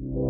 Thank you.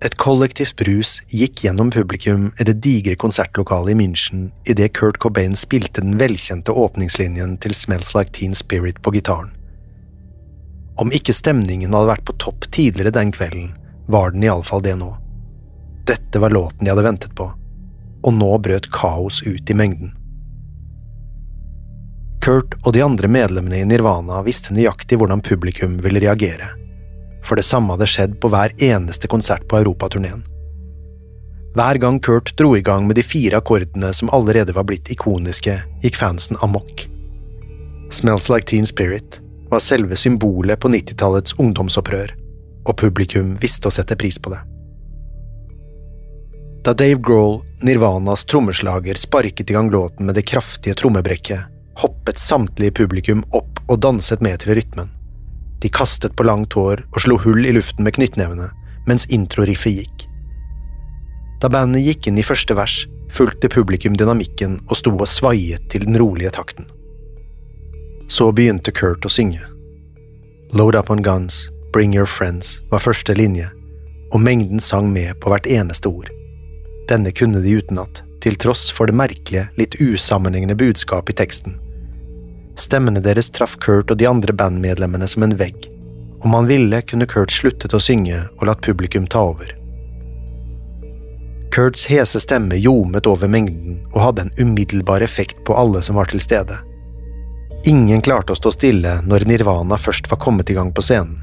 Et kollektivt brus gikk gjennom publikum i det digre konsertlokalet i München idet Kurt Cobain spilte den velkjente åpningslinjen til Smells Like Teen Spirit på gitaren. Om ikke stemningen hadde vært på topp tidligere den kvelden, var den iallfall det nå. Dette var låten de hadde ventet på, og nå brøt kaos ut i mengden. Kurt og de andre medlemmene i Nirvana visste nøyaktig hvordan publikum ville reagere for det samme hadde skjedd på hver eneste konsert på europaturneen. Hver gang Kurt dro i gang med de fire akkordene som allerede var blitt ikoniske, gikk fansen amok. Smells Like Teen Spirit var selve symbolet på 90-tallets ungdomsopprør, og publikum visste å sette pris på det. Da Dave Grohl, Nirvanas trommeslager, sparket i gang låten med det kraftige trommebrekket, hoppet samtlige publikum opp og danset med til rytmen. De kastet på langt hår og slo hull i luften med knyttnevene, mens introriffet gikk. Da bandet gikk inn i første vers, fulgte publikum dynamikken og sto og svaiet til den rolige takten. Så begynte Kurt å synge. Load up on guns, bring your friends var første linje, og mengden sang med på hvert eneste ord. Denne kunne de utenat, til tross for det merkelige, litt usammenhengende budskapet i teksten. Stemmene deres traff Kurt og de andre bandmedlemmene som en vegg. Om han ville, kunne Kurt sluttet å synge og latt publikum ta over. Kurts hese stemme ljomet over mengden og hadde en umiddelbar effekt på alle som var til stede. Ingen klarte å stå stille når Nirvana først var kommet i gang på scenen.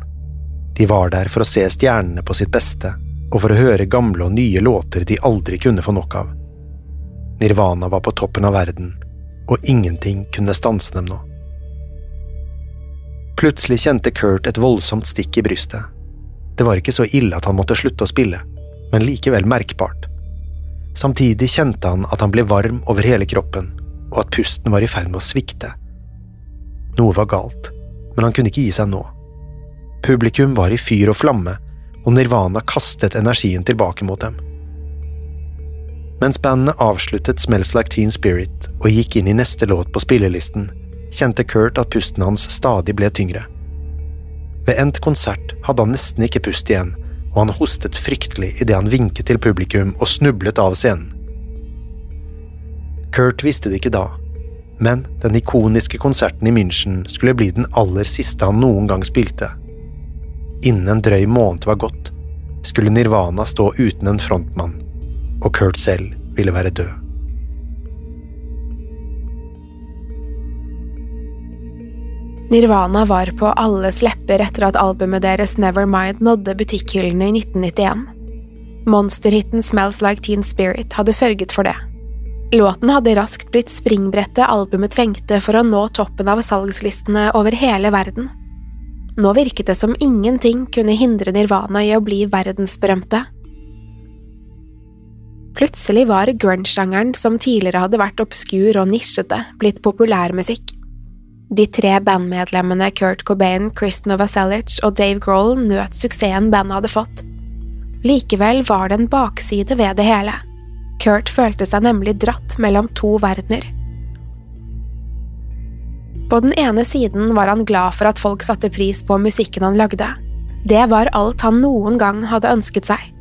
De var der for å se stjernene på sitt beste, og for å høre gamle og nye låter de aldri kunne få nok av. Nirvana var på toppen av verden, og ingenting kunne stanse dem nå. Plutselig kjente Kurt et voldsomt stikk i brystet. Det var ikke så ille at han måtte slutte å spille, men likevel merkbart. Samtidig kjente han at han ble varm over hele kroppen, og at pusten var i ferd med å svikte. Noe var galt, men han kunne ikke gi seg nå. Publikum var i fyr og flamme, og Nirvana kastet energien tilbake mot dem. Mens bandet avsluttet Smells Like Teen Spirit og gikk inn i neste låt på spillelisten, kjente Kurt at pusten hans stadig ble tyngre. Ved endt konsert hadde han nesten ikke pust igjen, og han hostet fryktelig idet han vinket til publikum og snublet av scenen. Kurt visste det ikke da, Men den ikoniske konserten i München skulle bli den aller siste han noen gang spilte. Innen en drøy måned var gått, skulle Nirvana stå uten en frontmann, og Kurt selv ville være død. Nirvana var på alles lepper etter at albumet deres Nevermind nådde butikkhyllene i 1991. Monsterhiten Smells Like Teen Spirit hadde sørget for det. Låten hadde raskt blitt springbrettet albumet trengte for å nå toppen av salgslistene over hele verden. Nå virket det som ingenting kunne hindre Nirvana i å bli verdensberømte. Plutselig var grunge-sjangeren, som tidligere hadde vært obskur og nisjete, blitt populærmusikk. De tre bandmedlemmene Kurt Cobain, Chris Novaselic og Dave Grohl nøt suksessen bandet hadde fått. Likevel var det en bakside ved det hele. Kurt følte seg nemlig dratt mellom to verdener. På den ene siden var han glad for at folk satte pris på musikken han lagde. Det var alt han noen gang hadde ønsket seg.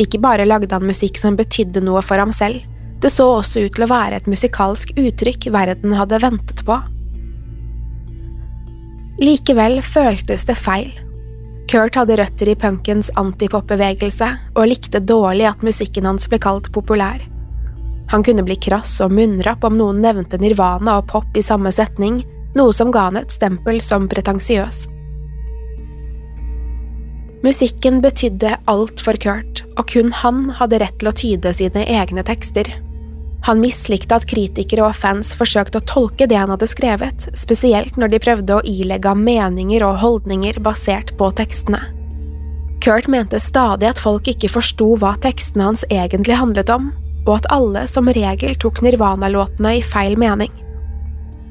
Ikke bare lagde han musikk som betydde noe for ham selv, det så også ut til å være et musikalsk uttrykk verden hadde ventet på. Likevel føltes det feil. Kurt hadde røtter i punkens antipop-bevegelse og likte dårlig at musikken hans ble kalt populær. Han kunne bli krass og munnrapp om noen nevnte Nirvana og pop i samme setning, noe som ga han et stempel som pretensiøs. Musikken betydde alt for Kurt, og kun han hadde rett til å tyde sine egne tekster. Han mislikte at kritikere og fans forsøkte å tolke det han hadde skrevet, spesielt når de prøvde å ilegge ham meninger og holdninger basert på tekstene. Kurt mente stadig at folk ikke forsto hva tekstene hans egentlig handlet om, og at alle som regel tok Nirvana-låtene i feil mening.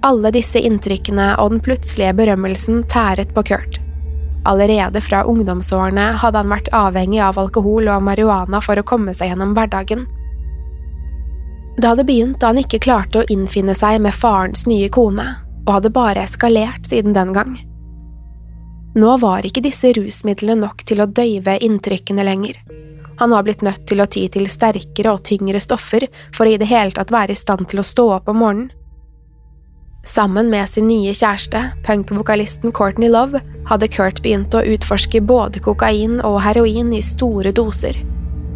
Alle disse inntrykkene og den plutselige berømmelsen tæret på Kurt. Allerede fra ungdomsårene hadde han vært avhengig av alkohol og marihuana for å komme seg gjennom hverdagen. Det hadde begynt da han ikke klarte å innfinne seg med farens nye kone, og hadde bare eskalert siden den gang. Nå var ikke disse rusmidlene nok til å døyve inntrykkene lenger. Han var blitt nødt til å ty til sterkere og tyngre stoffer for å i det hele tatt være i stand til å stå opp om morgenen. Sammen med sin nye kjæreste, punkvokalisten Courtney Love, hadde Kurt begynt å utforske både kokain og heroin i store doser.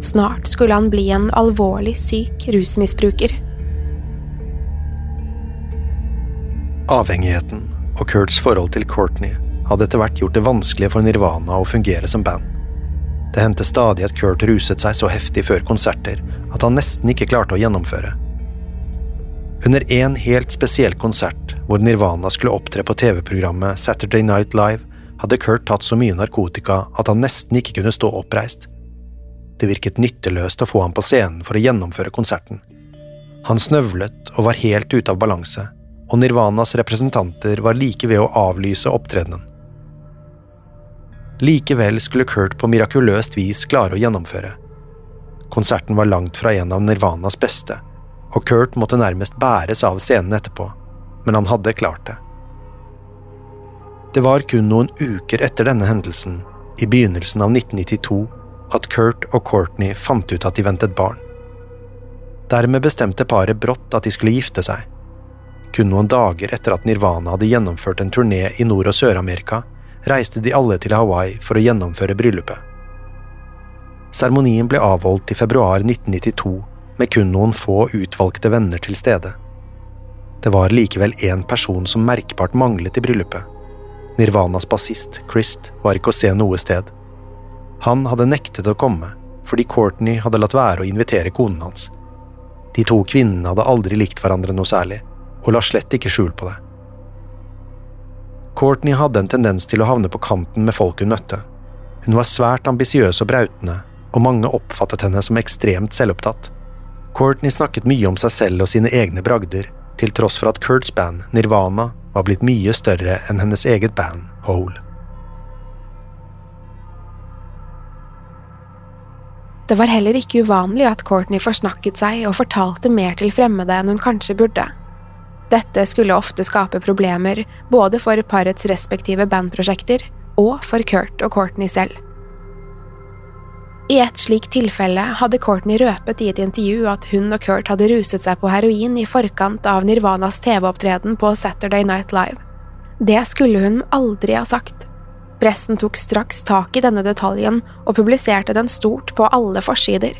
Snart skulle han bli en alvorlig syk rusmisbruker. Avhengigheten og Kurts forhold til Courtney hadde etter hvert gjort det vanskelig for Nirvana å fungere som band. Det hendte stadig at Kurt ruset seg så heftig før konserter at han nesten ikke klarte å gjennomføre. Under en helt spesiell konsert, hvor Nirvana skulle opptre på TV-programmet Saturday Night Live, hadde Kurt tatt så mye narkotika at han nesten ikke kunne stå oppreist. Det virket nytteløst å få ham på scenen for å gjennomføre konserten. Han snøvlet og var helt ute av balanse, og Nirvanas representanter var like ved å avlyse opptredenen. Likevel skulle Kurt på mirakuløst vis klare å gjennomføre. Konserten var langt fra en av Nirvanas beste, og Kurt måtte nærmest bæres av scenen etterpå, men han hadde klart det. Det var kun noen uker etter denne hendelsen, i begynnelsen av 1992, at Kurt og Courtney fant ut at de ventet barn. Dermed bestemte paret brått at de skulle gifte seg. Kun noen dager etter at Nirvana hadde gjennomført en turné i Nord- og Sør-Amerika, reiste de alle til Hawaii for å gjennomføre bryllupet. Seremonien ble avholdt i februar 1992 med kun noen få utvalgte venner til stede. Det var likevel én person som merkbart manglet i bryllupet. Nirvanas bassist, Christ, var ikke å se noe sted. Han hadde nektet å komme, fordi Courtney hadde latt være å invitere konen hans. De to kvinnene hadde aldri likt hverandre noe særlig, og la slett ikke skjul på det. Courtney hadde en tendens til å havne på kanten med folk hun møtte. Hun var svært ambisiøs og brautende, og mange oppfattet henne som ekstremt selvopptatt. Courtney snakket mye om seg selv og sine egne bragder, til tross for at Kurts band, Nirvana, var blitt mye større enn hennes eget band, Hole. Det var heller ikke uvanlig at Courtney forsnakket seg og fortalte mer til fremmede enn hun kanskje burde. Dette skulle ofte skape problemer både for parets respektive bandprosjekter og for Kurt og Courtney selv. I et slikt tilfelle hadde Courtney røpet i et intervju at hun og Kurt hadde ruset seg på heroin i forkant av Nirvanas TV-opptreden på Saturday Night Live. Det skulle hun aldri ha sagt. Pressen tok straks tak i denne detaljen og publiserte den stort på alle forsider.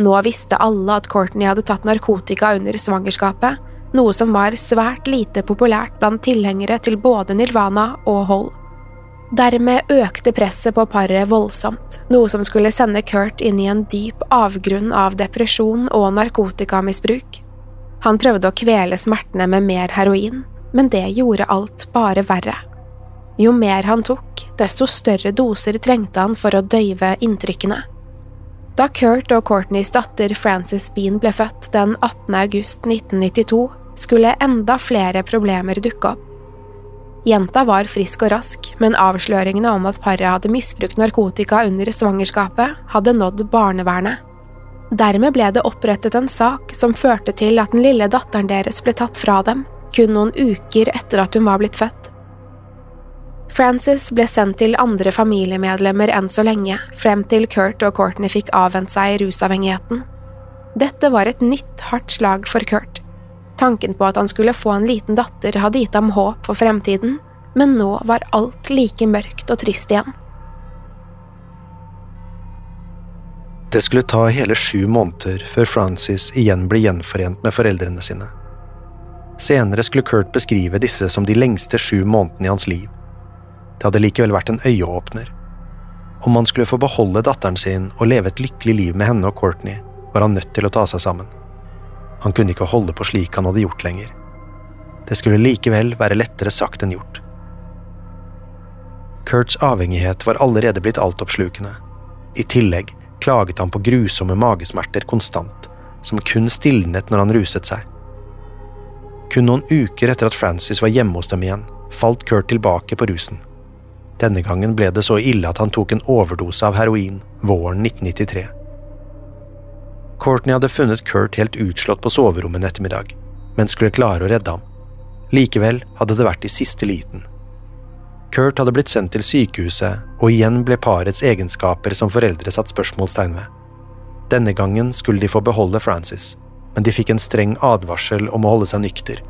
Nå visste alle at Courtney hadde tatt narkotika under svangerskapet, noe som var svært lite populært blant tilhengere til både Nirvana og Hole. Dermed økte presset på paret voldsomt, noe som skulle sende Kurt inn i en dyp avgrunn av depresjon og narkotikamisbruk. Han prøvde å kvele smertene med mer heroin, men det gjorde alt bare verre. Jo mer han tok, desto større doser trengte han for å døyve inntrykkene. Da Kurt og Courtneys datter Frances Bean ble født den 18. august 1992, skulle enda flere problemer dukke opp. Jenta var frisk og rask, men avsløringene om at paret hadde misbrukt narkotika under svangerskapet, hadde nådd barnevernet. Dermed ble det opprettet en sak som førte til at den lille datteren deres ble tatt fra dem, kun noen uker etter at hun var blitt født. Frances ble sendt til andre familiemedlemmer enn så lenge, frem til Kurt og Courtney fikk avvent seg rusavhengigheten. Dette var et nytt hardt slag for Kurt. Tanken på at han skulle få en liten datter hadde gitt ham håp for fremtiden, men nå var alt like mørkt og trist igjen. Det skulle ta hele sju måneder før Francis igjen ble gjenforent med foreldrene sine. Senere skulle Kurt beskrive disse som de lengste sju månedene i hans liv. Det hadde likevel vært en øyeåpner. Om han skulle få beholde datteren sin og leve et lykkelig liv med henne og Courtney, var han nødt til å ta seg sammen. Han kunne ikke holde på slik han hadde gjort lenger. Det skulle likevel være lettere sagt enn gjort. Kurts avhengighet var allerede blitt altoppslukende. I tillegg klaget han på grusomme magesmerter konstant, som kun stilnet når han ruset seg. Kun noen uker etter at Francis var hjemme hos dem igjen, falt Kurt tilbake på rusen. Denne gangen ble det så ille at han tok en overdose av heroin våren 1993. Courtney hadde funnet Kurt helt utslått på soverommet en ettermiddag, men skulle klare å redde ham. Likevel hadde det vært i siste liten. Kurt hadde blitt sendt til sykehuset, og igjen ble parets egenskaper som foreldre satt spørsmålstegn ved. Denne gangen skulle de få beholde Frances, men de fikk en streng advarsel om å holde seg nykter,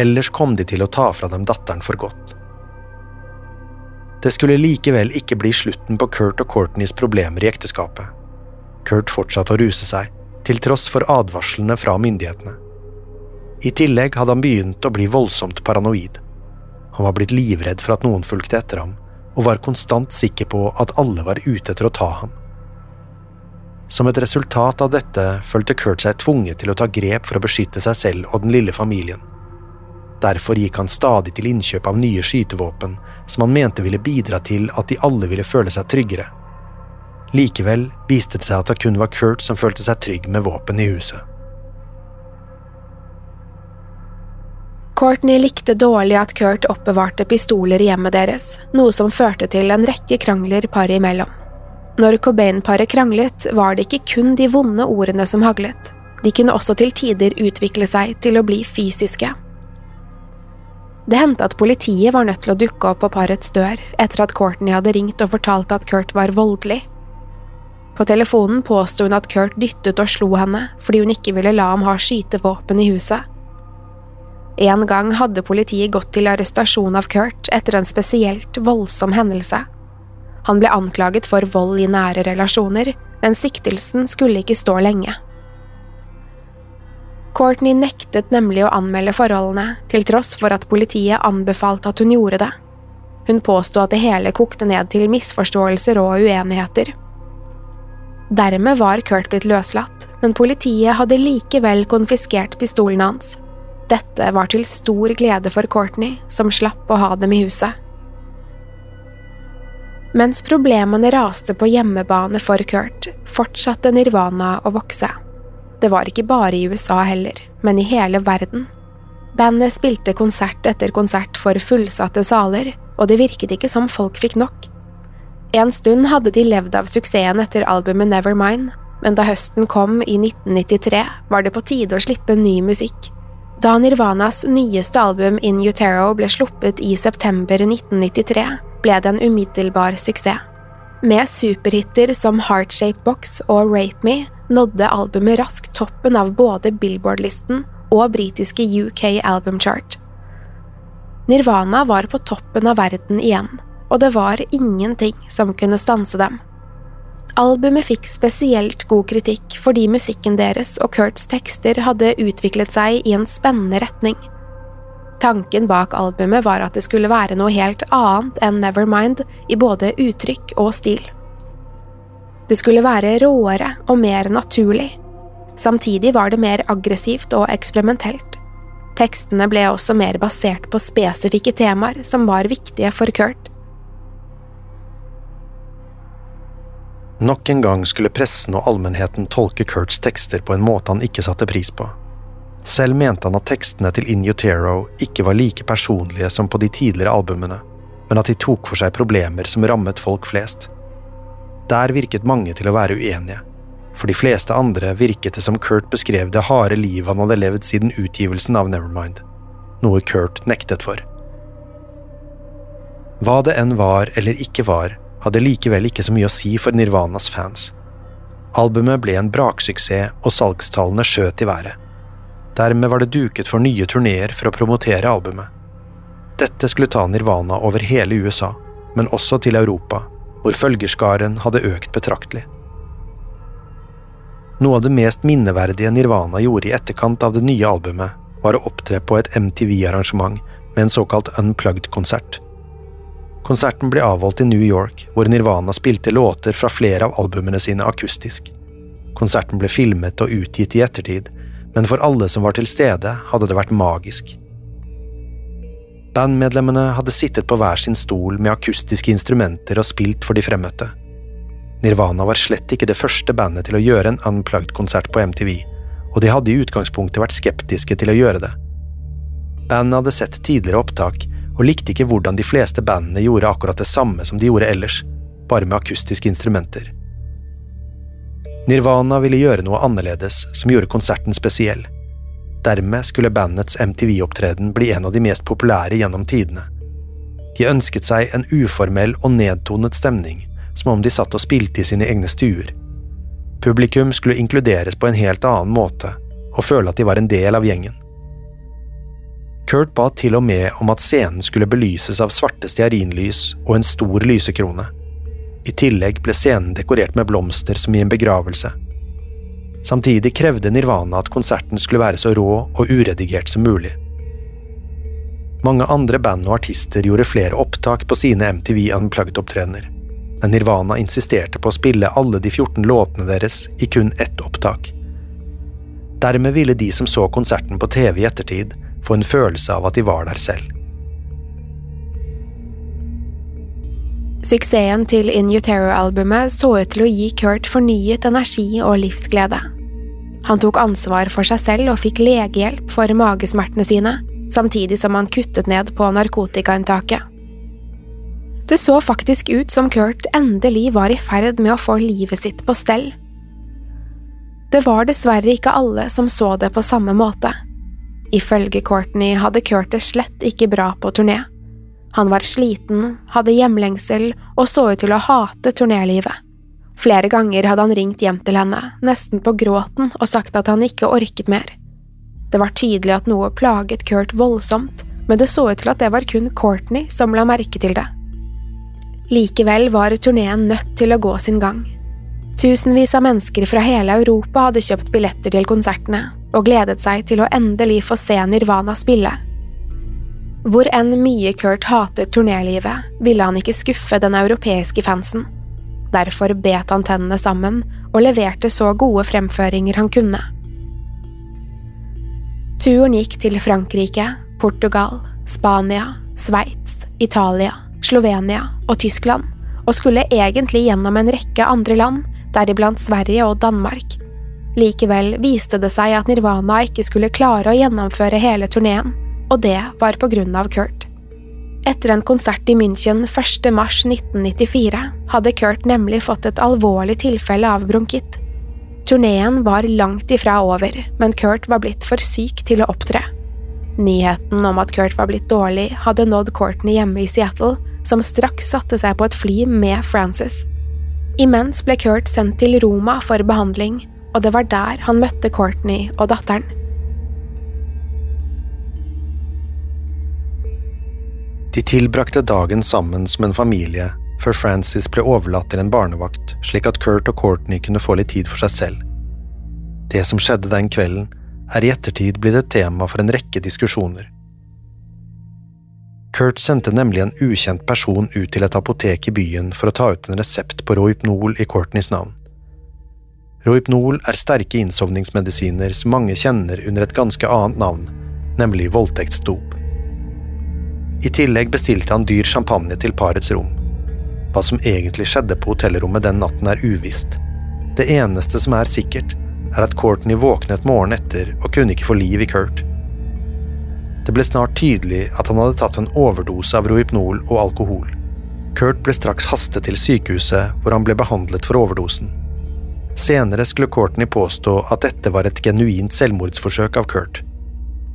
ellers kom de til å ta fra dem datteren for godt. Det skulle likevel ikke bli slutten på Kurt og Courtneys problemer i ekteskapet. Kurt fortsatte å ruse seg, til tross for advarslene fra myndighetene. I tillegg hadde han begynt å bli voldsomt paranoid. Han var blitt livredd for at noen fulgte etter ham, og var konstant sikker på at alle var ute etter å ta ham. Som et resultat av dette følte Kurt seg tvunget til å ta grep for å beskytte seg selv og den lille familien. Derfor gikk han stadig til innkjøp av nye skytevåpen, som han mente ville bidra til at de alle ville føle seg tryggere. Likevel viste det seg at det kun var Kurt som følte seg trygg med våpen i huset. Courtney likte dårlig at Kurt oppbevarte pistoler i hjemmet deres, noe som førte til en rekke krangler paret imellom. Når Cobain-paret kranglet, var det ikke kun de vonde ordene som haglet, de kunne også til tider utvikle seg til å bli fysiske. Det hendte at politiet var nødt til å dukke opp på parets dør etter at Courtney hadde ringt og fortalt at Kurt var voldelig. På telefonen påsto hun at Kurt dyttet og slo henne fordi hun ikke ville la ham ha skytevåpen i huset. En gang hadde politiet gått til arrestasjon av Kurt etter en spesielt voldsom hendelse. Han ble anklaget for vold i nære relasjoner, men siktelsen skulle ikke stå lenge. Courtney nektet nemlig å anmelde forholdene, til tross for at politiet anbefalte at hun gjorde det. Hun påsto at det hele kokte ned til misforståelser og uenigheter. Dermed var Kurt blitt løslatt, men politiet hadde likevel konfiskert pistolen hans. Dette var til stor glede for Courtney, som slapp å ha dem i huset. Mens problemene raste på hjemmebane for Kurt, fortsatte Nirvana å vokse. Det var ikke bare i USA heller, men i hele verden. Bandet spilte konsert etter konsert for fullsatte saler, og det virket ikke som folk fikk nok. En stund hadde de levd av suksessen etter albumet Nevermind, men da høsten kom i 1993, var det på tide å slippe ny musikk. Da Nirvanas nyeste album In Utero ble sluppet i september 1993, ble det en umiddelbar suksess. Med superhitter som Heartshape Box og Rape Me nådde albumet raskt toppen av både Billboard-listen og britiske UK Album Chart. Nirvana var på toppen av verden igjen, og det var ingenting som kunne stanse dem. Albumet fikk spesielt god kritikk fordi musikken deres og Kurts tekster hadde utviklet seg i en spennende retning. Tanken bak albumet var at det skulle være noe helt annet enn Nevermind i både uttrykk og stil. Det skulle være råere og mer naturlig. Samtidig var det mer aggressivt og eksperimentelt. Tekstene ble også mer basert på spesifikke temaer som var viktige for Kurt. Nok en gang skulle pressen og allmennheten tolke Kurts tekster på en måte han ikke satte pris på. Selv mente han at tekstene til In Utero ikke var like personlige som på de tidligere albumene, men at de tok for seg problemer som rammet folk flest. Der virket mange til å være uenige. For de fleste andre virket det som Kurt beskrev det harde livet han hadde levd siden utgivelsen av Nevermind, noe Kurt nektet for. Hva det enn var eller ikke var, hadde likevel ikke så mye å si for Nirvanas fans. Albumet ble en braksuksess, og salgstallene skjøt i været. Dermed var det duket for nye turneer for å promotere albumet. Dette skulle ta Nirvana over hele USA, men også til Europa, hvor følgerskaren hadde økt betraktelig. Noe av det mest minneverdige Nirvana gjorde i etterkant av det nye albumet, var å opptre på et MTV-arrangement med en såkalt unplugged-konsert. Konserten ble avholdt i New York, hvor Nirvana spilte låter fra flere av albumene sine akustisk. Konserten ble filmet og utgitt i ettertid, men for alle som var til stede, hadde det vært magisk. Bandmedlemmene hadde sittet på hver sin stol med akustiske instrumenter og spilt for de fremmøtte. Nirvana var slett ikke det første bandet til å gjøre en unplugged-konsert på MTV, og de hadde i utgangspunktet vært skeptiske til å gjøre det. Bandet hadde sett tidligere opptak, og likte ikke hvordan de fleste bandene gjorde akkurat det samme som de gjorde ellers, bare med akustiske instrumenter. Nirvana ville gjøre noe annerledes som gjorde konserten spesiell. Dermed skulle bandets MTV-opptreden bli en av de mest populære gjennom tidene. De ønsket seg en uformell og nedtonet stemning, som om de satt og spilte i sine egne stuer. Publikum skulle inkluderes på en helt annen måte, og føle at de var en del av gjengen. Kurt ba til og med om at scenen skulle belyses av svarte stearinlys og en stor lysekrone. I tillegg ble scenen dekorert med blomster som i en begravelse. Samtidig krevde Nirvana at konserten skulle være så rå og uredigert som mulig. Mange andre band og artister gjorde flere opptak på sine MTV Unplugged-opptredener men Nirvana insisterte på å spille alle de 14 låtene deres i kun ett opptak. Dermed ville de som så konserten på TV i ettertid, få en følelse av at de var der selv. Suksessen til In Utero-albumet så ut til å gi Kurt fornyet energi og livsglede. Han tok ansvar for seg selv og fikk legehjelp for magesmertene sine, samtidig som han kuttet ned på narkotikainntaket. Det så faktisk ut som Kurt endelig var i ferd med å få livet sitt på stell. Det var dessverre ikke alle som så det på samme måte. Ifølge Courtney hadde det slett ikke bra på turné. Han var sliten, hadde hjemlengsel og så ut til å hate turnélivet. Flere ganger hadde han ringt hjem til henne, nesten på gråten, og sagt at han ikke orket mer. Det var tydelig at noe plaget Kurt voldsomt, men det så ut til at det var kun Courtney som la merke til det. Likevel var turneen nødt til å gå sin gang. Tusenvis av mennesker fra hele Europa hadde kjøpt billetter til konsertene og gledet seg til å endelig få se Nirvana spille. Hvor enn mye Kurt hatet turnélivet, ville han ikke skuffe den europeiske fansen. Derfor bet han tennene sammen og leverte så gode fremføringer han kunne. Turen gikk til Frankrike, Portugal, Spania, Sveits, Italia, Slovenia og Tyskland, og skulle egentlig gjennom en rekke andre land, deriblant Sverige og Danmark. Likevel viste det seg at Nirvana ikke skulle klare å gjennomføre hele turneen, og det var på grunn av Kurt. Etter en konsert i München 1. mars 1994 hadde Kurt nemlig fått et alvorlig tilfelle av bronkitt. Turneen var langt ifra over, men Kurt var blitt for syk til å opptre. Nyheten om at Kurt var blitt dårlig, hadde nådd Courtney hjemme i Seattle, som straks satte seg på et fly med Frances. Imens ble Kurt sendt til Roma for behandling, og det var der han møtte Courtney og datteren. De tilbrakte dagen sammen som en familie før Frances ble overlatt til en barnevakt, slik at Kurt og Courtney kunne få litt tid for seg selv. Det som skjedde den kvelden, er i ettertid blitt et tema for en rekke diskusjoner. Kurt sendte nemlig en ukjent person ut til et apotek i byen for å ta ut en resept på Rohypnol i Courtneys navn. Rohypnol er sterke innsovningsmedisiner som mange kjenner under et ganske annet navn, nemlig voldtektsdop. I tillegg bestilte han dyr champagne til parets rom. Hva som egentlig skjedde på hotellrommet den natten er uvisst. Det eneste som er sikkert, er at Courtney våknet morgenen etter og kunne ikke få liv i Kurt. Det ble snart tydelig at han hadde tatt en overdose av Rohypnol og alkohol. Kurt ble straks hastet til sykehuset, hvor han ble behandlet for overdosen. Senere skulle Courtney påstå at dette var et genuint selvmordsforsøk av Kurt.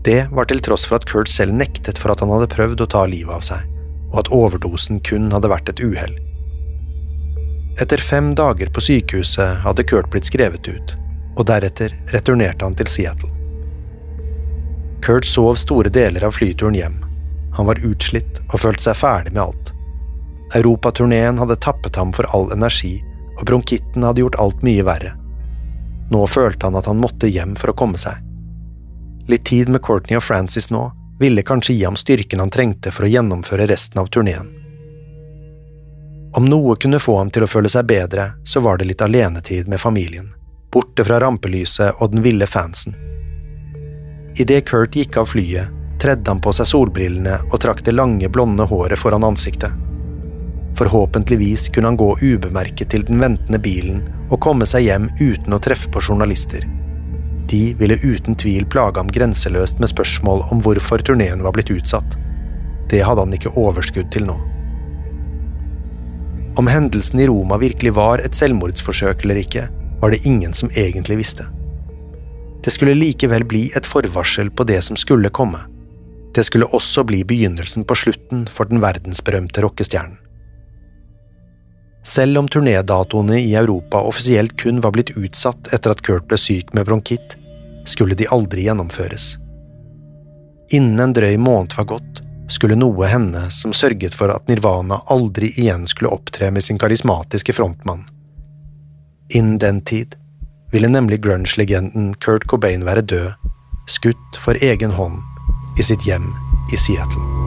Det var til tross for at Kurt selv nektet for at han hadde prøvd å ta livet av seg, og at overdosen kun hadde vært et uhell. Etter fem dager på sykehuset hadde Kurt blitt skrevet ut, og deretter returnerte han til Seattle. Kurt sov store deler av flyturen hjem. Han var utslitt og følte seg ferdig med alt. Europaturneen hadde tappet ham for all energi, og bronkitten hadde gjort alt mye verre. Nå følte han at han måtte hjem for å komme seg. Litt tid med Courtney og Francis nå ville kanskje gi ham styrken han trengte for å gjennomføre resten av turneen. Om noe kunne få ham til å føle seg bedre, så var det litt alenetid med familien, borte fra rampelyset og den ville fansen. Idet Kurt gikk av flyet, tredde han på seg solbrillene og trakk det lange, blonde håret foran ansiktet. Forhåpentligvis kunne han gå ubemerket til den ventende bilen og komme seg hjem uten å treffe på journalister. De ville uten tvil plage ham grenseløst med spørsmål om hvorfor turneen var blitt utsatt. Det hadde han ikke overskudd til nå. Om hendelsen i Roma virkelig var et selvmordsforsøk eller ikke, var det ingen som egentlig visste. Det skulle likevel bli et forvarsel på det som skulle komme. Det skulle også bli begynnelsen på slutten for den verdensberømte rockestjernen. Selv om turnédatoene i Europa offisielt kun var blitt utsatt etter at Kurt ble syk med bronkitt, skulle de aldri gjennomføres. Innen en drøy måned var gått, skulle noe hende som sørget for at Nirvana aldri igjen skulle opptre med sin karismatiske frontmann. Innen den tid ville nemlig grunge-legenden Kurt Cobain være død, skutt for egen hånd i sitt hjem i Seattle.